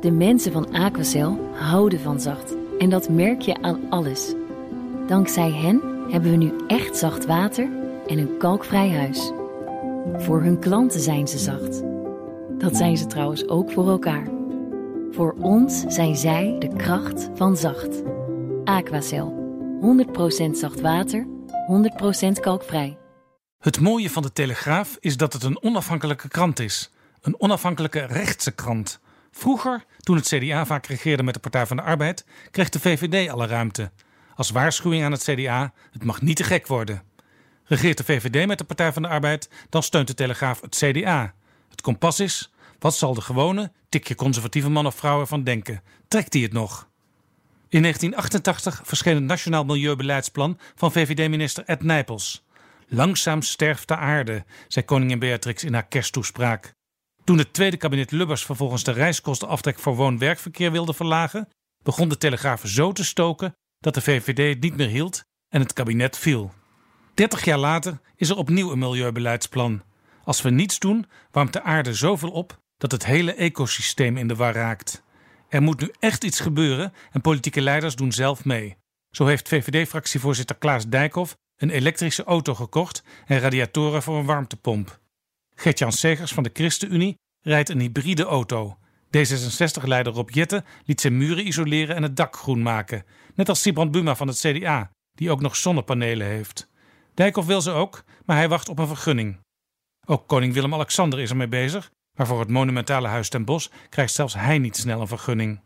De mensen van Aquacel houden van zacht. En dat merk je aan alles. Dankzij hen hebben we nu echt zacht water en een kalkvrij huis. Voor hun klanten zijn ze zacht. Dat zijn ze trouwens ook voor elkaar. Voor ons zijn zij de kracht van zacht. Aquacel. 100% zacht water, 100% kalkvrij. Het mooie van de Telegraaf is dat het een onafhankelijke krant is. Een onafhankelijke rechtse krant. Vroeger, toen het CDA vaak regeerde met de Partij van de Arbeid, kreeg de VVD alle ruimte. Als waarschuwing aan het CDA: het mag niet te gek worden. Regeert de VVD met de Partij van de Arbeid, dan steunt de Telegraaf het CDA. Het kompas is: wat zal de gewone, tikje conservatieve man of vrouw ervan denken? Trekt hij het nog? In 1988 verscheen het Nationaal Milieubeleidsplan van VVD-minister Ed Nijpels. Langzaam sterft de aarde, zei koningin Beatrix in haar kersttoespraak. Toen het tweede kabinet Lubbers vervolgens de reiskostenaftrek voor woon-werkverkeer wilde verlagen, begon de Telegraaf zo te stoken dat de VVD het niet meer hield en het kabinet viel. Dertig jaar later is er opnieuw een milieubeleidsplan. Als we niets doen, warmt de aarde zoveel op dat het hele ecosysteem in de war raakt. Er moet nu echt iets gebeuren en politieke leiders doen zelf mee. Zo heeft VVD-fractievoorzitter Klaas Dijkhoff een elektrische auto gekocht en radiatoren voor een warmtepomp. Gertjan Segers van de ChristenUnie rijdt een hybride auto. D66-leider Rob Jette liet zijn muren isoleren en het dak groen maken. Net als Sibrand Buma van het CDA, die ook nog zonnepanelen heeft. Dijkhoff wil ze ook, maar hij wacht op een vergunning. Ook koning Willem-Alexander is ermee bezig, maar voor het monumentale Huis ten Bosch krijgt zelfs hij niet snel een vergunning.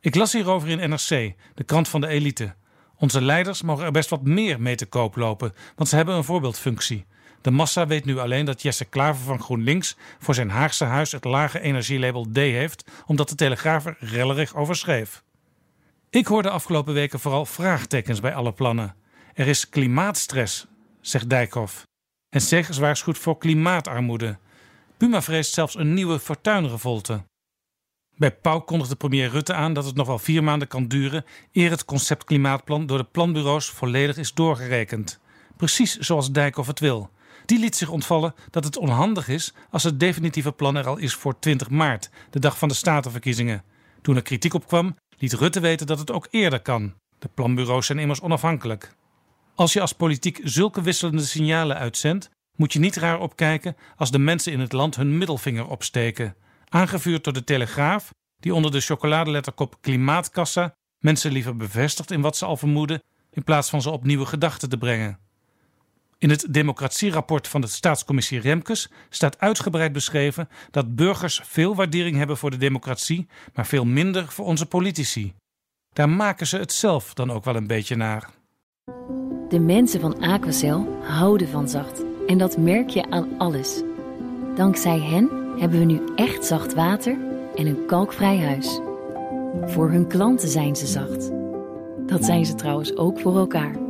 Ik las hierover in NRC, de krant van de elite. Onze leiders mogen er best wat meer mee te koop lopen, want ze hebben een voorbeeldfunctie. De massa weet nu alleen dat Jesse Klaver van GroenLinks voor zijn Haagse huis het lage energielabel D heeft, omdat de Telegraaf er rellerig over schreef. Ik hoorde afgelopen weken vooral vraagtekens bij alle plannen. Er is klimaatstress, zegt Dijkhoff. En Segers waarschuwt voor klimaatarmoede. Puma vreest zelfs een nieuwe fortuinrevolte. Bij Pauw kondigde premier Rutte aan dat het nog wel vier maanden kan duren eer het concept klimaatplan door de planbureaus volledig is doorgerekend. Precies zoals Dijkhoff het wil. Die liet zich ontvallen dat het onhandig is als het definitieve plan er al is voor 20 maart, de dag van de statenverkiezingen. Toen er kritiek op kwam, liet Rutte weten dat het ook eerder kan. De planbureaus zijn immers onafhankelijk. Als je als politiek zulke wisselende signalen uitzendt, moet je niet raar opkijken als de mensen in het land hun middelvinger opsteken. Aangevuurd door de Telegraaf, die onder de chocoladeletterkop Klimaatkassa mensen liever bevestigt in wat ze al vermoeden, in plaats van ze op nieuwe gedachten te brengen. In het democratierapport van de staatscommissie Remkes staat uitgebreid beschreven dat burgers veel waardering hebben voor de democratie, maar veel minder voor onze politici. Daar maken ze het zelf dan ook wel een beetje naar. De mensen van Aquacel houden van zacht. En dat merk je aan alles. Dankzij hen hebben we nu echt zacht water en een kalkvrij huis. Voor hun klanten zijn ze zacht. Dat zijn ze trouwens ook voor elkaar.